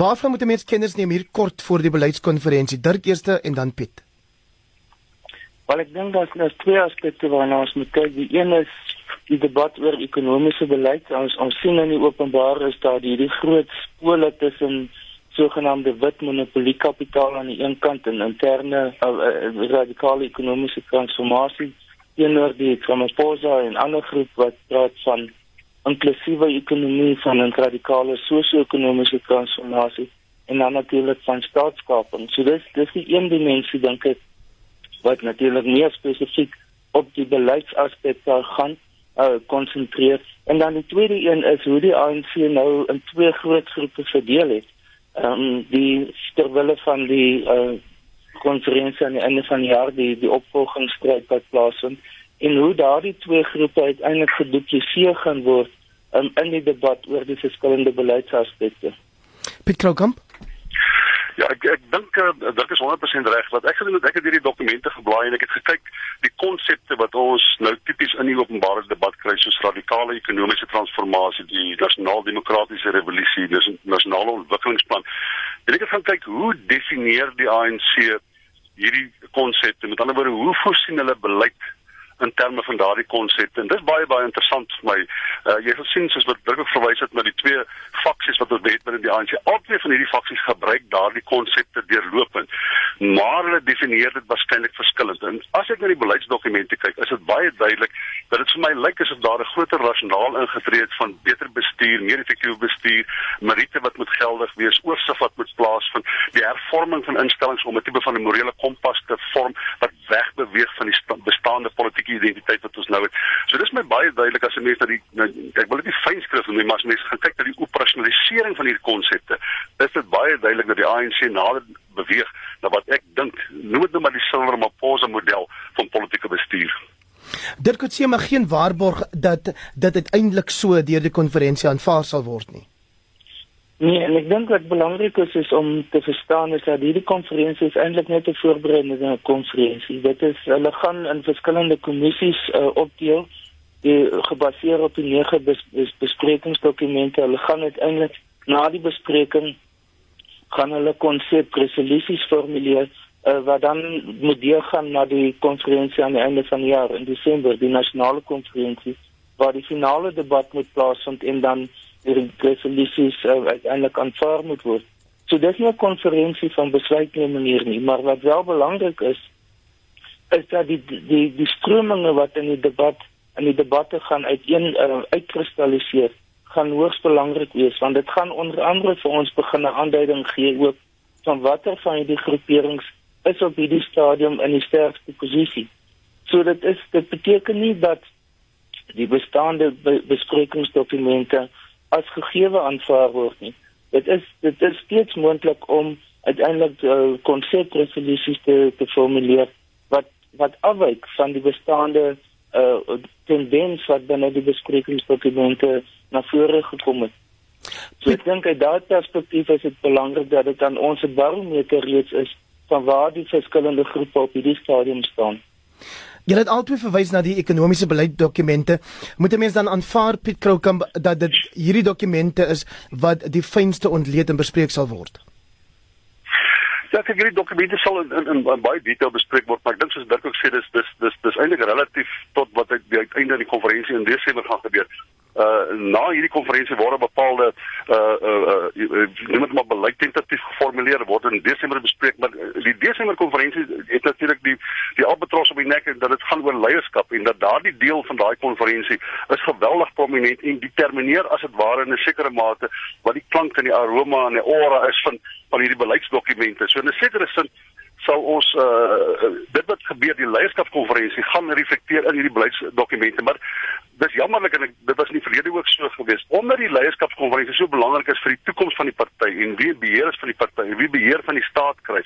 Waarvan moet 'n mens kennis neem hier kort voor die beleidskonferensie? Dirk eerste en dan Piet. Wel ek dink daar's nou twee aspekte waarna ons moet kyk. Die een is die debat oor ekonomiese beleid. Ons ons sien in die openbaar is daar hierdie groot spole tussen sogenaamde wit monopoliekapitaal aan die een kant en interne uh, uh, radikale ekonomiese transformasie teenoor die Ramaphosa en ander groep wat praat van inklusiewe ekonomie van 'n radikale sosio-ekonomiese transformasie en dan natuurlik van staatskaping. So dis dis die een dimensie dink ek wat natuurlik meer spesifiek op die beleidsaspekte gaan uh konsentreer. En dan die tweede een is hoe die ANC nou in twee groot groepe verdeel het. Ehm um, die terwille van die uh konferensie aan die einde van die jaar die die opvolgingsstryd wat plaasvind en hoe daardie twee groepe uiteindelik gedupliseer gaan word um, in die debat oor die verskillende beleidsaspekte. Piet Kroukamp Ja, ek ek dink uh, dit is 100% reg wat ek gedoen het ek het hierdie dokumente geblaai en ek het gekyk die konsepte wat ons nou tipies in die openbare debat kry soos radikale ekonomiese transformasie, die nasionaal demokratiese revolusie, dis nasionale ontwikkelingsplan. En ek het gaan kyk hoe definieer die ANC hierdie konsepte? Met ander woorde, hoe voorsien hulle beleid in terme van daardie konsepte. En dis baie baie interessant vir my. Uh jy sal sien soos wat Dirk verwys het na die twee faksies wat ons het binne die ANC. Albei van hierdie faksies gebruik daardie konsepte deurlopend. Maar hulle definieer dit waarskynlik verskillend. En as ek na die beleidsdokumente kyk, is dit baie duidelik dat dit vir my lyk asof daar 'n groter rasionaal ingetree het van beter bestuur, meer effektiewe bestuur, meriete wat moet geldig wees, oorsig wat moet plaasvind, die hervorming van instellings om 'n tipe van 'n morele kompas te vorm wat wegbeweeg van die bestaande politieke politieke identiteit wat ons nou het. So dis my baie duidelik as 'n mens na die nou, ek wil dit nie fynskrif noem nie, maar as mense gaan kyk na die operasionalisering van hierdie konsepte, is dit baie duidelik dat die ANC nader beweeg na wat ek dink, noem dit nou maar die Silver Maposa model van politieke bestuur. Dit kon sê maar geen waarborg dat dit uiteindelik so deur die konferensie aanvaar sal word nie. Nee, en ek dink wat belangrik is is om te verstaan is dat hierdie konferensie is eintlik net 'n voorbereidende konferensie. Dit is hulle gaan in verskillende kommissies uh, opdeel die gebaseer op die nege bes, bes, besprekingsdokumente. Hulle gaan uiteindelik na die bespreking gaan hulle konsep resolusies formuleer uh, wat dan moet deurgaan na die konferensie aan die einde van die jaar in Desember, die nasionale konferensie waar die finale debat moet plaasvind en dan die resolusies uh, uiteindelik aanvaar moet word. So dis nie 'n konferensie van besluitneming hier nie, maar wat wel belangrik is is dat die die die strominge wat in die debat in die debatte gaan uiteen uh, uitkristalliseer gaan hoogs belangrik wees want dit gaan onder andere vir ons begin 'n aanduiding gee ook van watter van hierdie groeperings is op hierdie stadium in die sterkste posisie. So dit is dit beteken nie dat die bestaande be besprekingsdokumente as gegeewe aanvaar word nie. Dit is dit is steeds moontlik om uiteindelik uh, konsepresolusies te te formuleer wat wat afwyk van die bestaande uh tendens wat binne die besprekingsdokumente na vore gekom het. So ek dink uit daardie perspektief is dit belangrik dat dit aan ons barometer reeds is van waar die verskillende groepe op hierdie stadium staan. Jy het altyd verwys na die ekonomiese beleidsdokumente. Moet 'n mens dan aanvaar Piet Kroukamp dat dit hierdie dokumente is wat die fynste ontleed en bespreek sal word? Ja, ek hierdie dokumente sal in, in, in, in baie detail bespreek word, maar ek dink soos Dirk ook sê dis dis dis dis eintlik relatief tot wat uit die uiteinde in die konferensie in Desember gaan gebeur uh na hierdie konferensie word bepaalde uh uh noem dit maar beleid tentatief geformuleer word. In Desember bespreek maar die Desember konferensie het natuurlik die die albatros op die nek en dat dit gaan oor leierskap en dat daardie deel van daai konferensie is geweldig prominent en determineer as dit ware in 'n sekere mate wat die klank en die aroma en die aura is van van hierdie beleidsdokumente. So in 'n sekere sin sal ons uh dit wat gebeur die leierskapskonferensie gaan reflekteer in hierdie beleidsdokumente maar dis jammerlik en dit was in die verlede ook so gewees. Omdat die leierskapskonferensie so belangrik is vir die toekoms van die party en wie beheer is van die party en wie beheer van die staat kry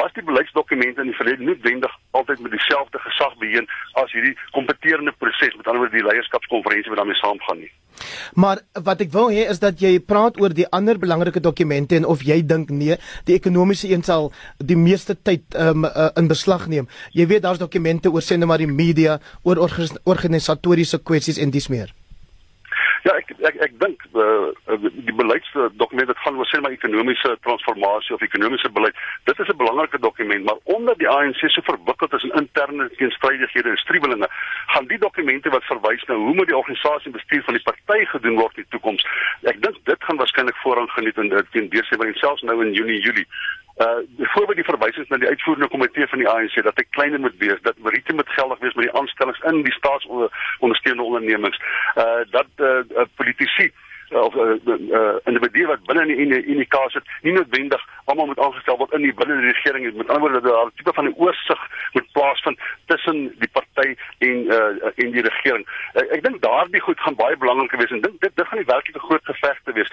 was die beleidsdokumente in die verlede noodwendig altyd met dieselfde gesag beheer as hierdie kompeterende proses met ander woorde die leierskapskonferensie wat daarmee saamgaan nie Maar wat ek wil hê is dat jy praat oor die ander belangrike dokumente en of jy dink nee, die ekonomiese een sal die meeste tyd um, uh, in beslag neem. Jy weet daar's dokumente oor sê net maar die media, oor organisatoriese kwessies en dis meer. Ja, ek ek ek dink uh, die beleidsdokument wat gaan oor sê maar ekonomiese transformasie of ekonomiese beleid, dit is 'n belangrike dokument, maar omdat die ANC so verwikkeld is in interne teenstrydighede en striwelinge, gaan die dokumente wat verwys na hoe moet die organisasie bestuur van die party gedoen word in die toekoms. Ek dink dit gaan waarskynlik voorrang geniet in teen Desember en selfs nou in Junie, Julie. Uh byvoorbeeld die verwysings na die uitvoerende komitee van die ANC dat hy kleiner moet wees, dat meriete moet geldig wees met die aanstellings in die staatsondersteunende ondernemings. Uh dat uh, uh politici uh, of uh, uh, individue wat binne in die in die kaas sit, nie noodwendig almal moet aangestel word in die binne die regering met ander woorde daar 'n tipe van 'n oorsig moet plaasvind tussen die party en uh, en die regering. Uh, ek dink daardie goed gaan baie belangrik wees en dink dit dit gaan die werklike groot geveg te wees.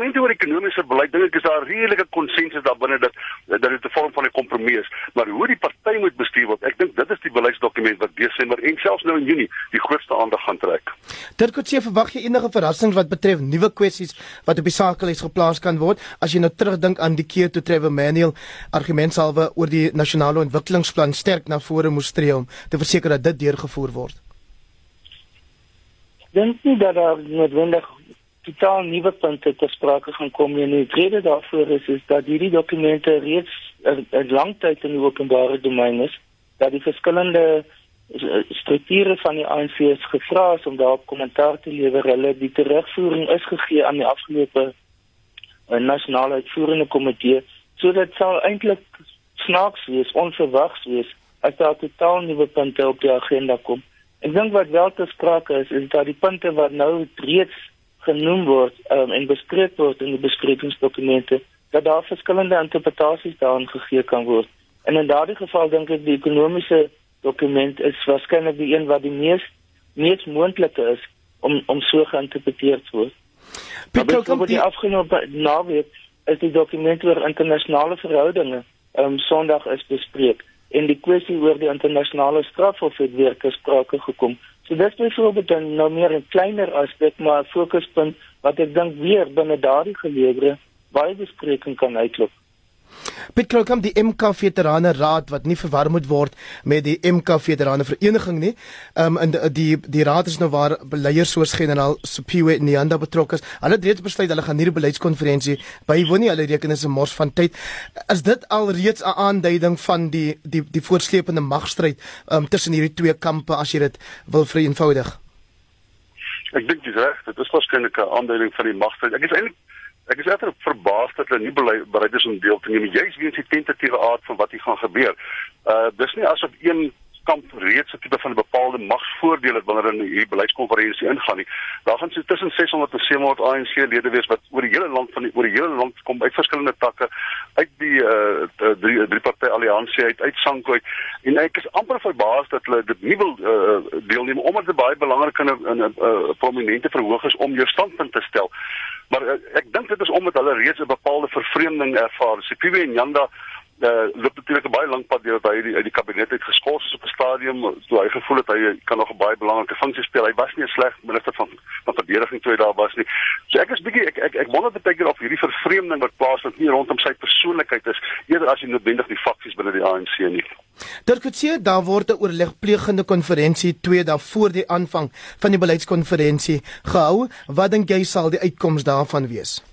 Die dokumente oor ekonomiese beleid dink ek is daar redelike konsensus daar binne dat dat dit 'n vorm van 'n kompromie is, maar hoe die party moet bestuur word, ek dink dit is die beleidsdokument wat Desember en selfs nou in Junie die grootste aandag gaan trek. Dit kon sê verwag jy enige verrassings wat betref nuwe kwessies wat op die sakelys geplaas kan word as jy nou terugdink aan aan die keer toe Trevor Manuel argumentsalwe oor die nasionale ontwikkelingsplan sterk na vore moes tree om te verseker dat dit deurgevoer word. Dink nie dat daar noodwendig totaal nuwe punte te sprake gaan kom nie. Die rede daarvoor is is dat hierdie dokumente reeds 'n lang tyd in die openbare domein is, dat die verskillende strukture van die ANC is gevra om daarop kommentaar te lewer. Hulle die terugvoering is gegee aan die afgelope 'n nasionale uitvoerende komitee sodat sal eintlik snaaks wees, onverwags wees as daar totaal nuwe punte op die agenda kom. Ek dink wat wel te sprake is is dat die punte wat nou reeds genoem word um, en bespreek word in die besprekingsdokumente dat daar verskillende interpretasies daarin gegee kan word. En in daardie geval dink ek die ekonomiese dokument is waarskynlik die een wat die mees mees moontlike is om om so geïnterpreteer te word. Pieter kom die afgelope naweek is die dokument oor internasionale verhoudinge um Sondag is bespreek en die kwessie oor die internasionale strafhof het weer gesprake gekom. So dis byvoorbeeld dan nou meer 'n kleiner aspek maar fokuspunt wat ek dink weer binne daardie geleedere baie bespreking kan uitloop. Piet Krokam die MK Veterane Raad wat nie verwar moet word met die MK Veterane Vereniging nie. Ehm um, in die die raad is nou waar beleiers soos generaal Sipiwe Nyanda betrokke is. Hulle het reeds besluit hulle gaan hierdie beleidskonferensie bywoon nie. Hulle reken is 'n mors van tyd. Is dit al reeds 'n aanduiding van die die die voortsleepende magstryd ehm um, tussen hierdie twee kampe as jy dit wil vereenvoudig? Ek dink dis reg. Dit is waarskynlik 'n aanduiding van die magstryd. Ek is eintlik Ek is eintlik verbaas dat hulle nie bereid is om deel te neem. Jy's weens die tentative aard van wat hier gaan gebeur. Uh dis nie asof een kamp reeds 'n tipe van bepaalde magsvoordeel het wanneer hulle in hierdie beleidskonferensie ingaan nie. Daar gaan so tussen 600 en 700 ANC lede wees wat oor die hele land van die oor die hele land kom uit verskillende takke uit die uh drie drie party alliansie uit uit Sanko uit. En ek is amper verbaas dat hulle dit nie wil uh deelneem omdat dit baie belangrik in 'n 'n uh, prominente verhoog is om jou standpunt te stel. Maar uh, ek dink dit is omdat hulle reeds 'n bepaalde vervreemding ervaar. Sipiwe en Janda uh, loop natuurlik 'n baie lank pad deur by die uit die kabinet uit geskort is op 'n stadium toe hy gevoel het hy kan nog 'n baie belangrike funksie speel. Hy was nie 'n sleg minister van van verdediging toe hy daar was nie. So ek is bietjie ek ek ek wonder baie keer of hierdie vervreemding wat plaasvind nie rondom sy persoonlikheid is eerder as jy noodwendig die faksies binne die ANC nie. Kon sê daar word 'n oorlegplegende konferensie 2 dae voor die aanvang van die beleidskonferensie gehou. Wat dink jy sal die uitkoms daarvan wees?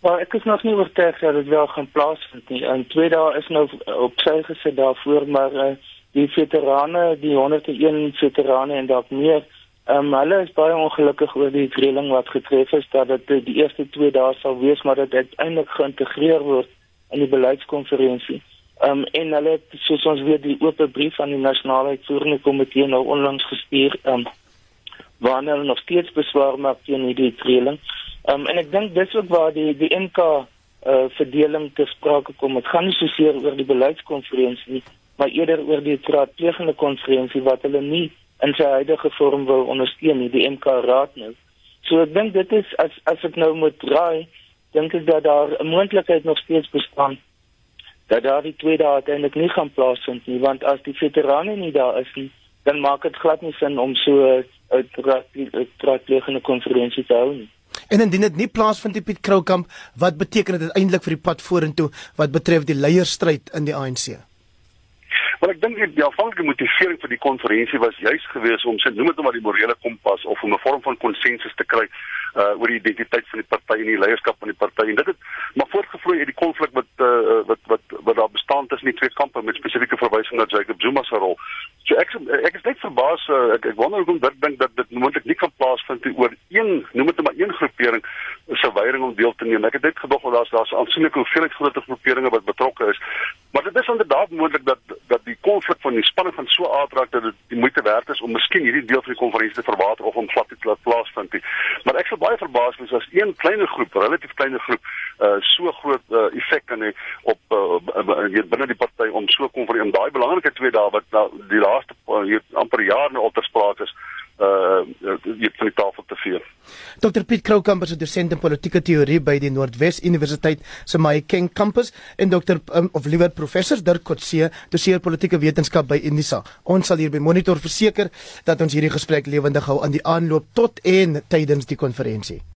Maar ek is nog nie oortuig dat dit wel gaan plaasvind nie. En twee dae is nou op sy gesit daarvoor, maar uh, die veterane, die 101 veterane en dalk meer, um, hulle is baie ongelukkig oor die reëling wat getref is dat dit die eerste twee dae sal wees, maar dit uiteindelik geïntegreer word in die beleidskonferensie. Um, en hulle het soos ons weet die oop brief aan die nasionale uitvoerende komitee nou onlangs gestuur, um, waar hulle nog steeds beswaar maak teen hierdie reëling. Um, en ek dink dis ook waar die die NK uh verdeling te sprake kom. Dit gaan nie soseer oor die beleidskonferensie nie, maar eerder oor die raadplegende konferensie wat hulle nie in sy huidige vorm wil ondersteun nie, die MK raad nou. So ek dink dit is as as ek nou moet draai, dink ek dat daar 'n moontlikheid nog steeds bestaan dat daar die tweede uiteindelik nie gaan plaasvind nie, want as die veterane nie daar is nie, dan maak dit glad nie sin om so 'n raadplegende konferensie te hou nie. En indien dit nie plaasvind in Piet Kroukamp, wat beteken dit eintlik vir die pad vorentoe wat betref die leierstryd in die ANC? Maar ek dink die, aanvanklike motivering vir die konferensie was juis geweest om sê noem dit maar die morele kompas of om 'n vorm van konsensus te kry uh oor die identiteit van die party en die leierskap van die party en dit het maar voortgevloei uit die konflik wat uh wat wat wat daar bestaan tussen die twee kampe met spesifieke verwysing na Jacob Zuma se rol. So ek ek is net verbaas uh, ek ek wonder hoekom dit dink dat dit moontlik nie kan plaasvind oor een noem dit maar een groepering se weiering om deel te neem. Ek het net gedog dat daar's daar's aansienlike hoeveelheid groter groeperinge wat betrokke is. Maar dit is inderdaad moontlik dat dat die konflik van die spanning van so aard raak dat dit die moeite werd is om miskien hierdie deel van die konferensie te verwater of om glad te laat plaasvind. Maar ek sou baie verbaas wees as een kleiner groep, relatief kleiner groep, uh, so groot uh, effek kan hê op uh, binne die party om so kon vir om daai belangrike twee dae wat nou die laaste uh, amper jaar nou op ter sprake is uh jy van die tafel te vee. Dr Piet Kroukamp is 'n dosent in politieke teorie by die Noordwes Universiteit se Mahikeng kampus en Dr um, of liewer professor Dirk Kotse, doseer politieke wetenskap by Unisa. Ons sal hier by Monitor verseker dat ons hierdie gesprek lewendig hou aan die aanloop tot en tydens die konferensie.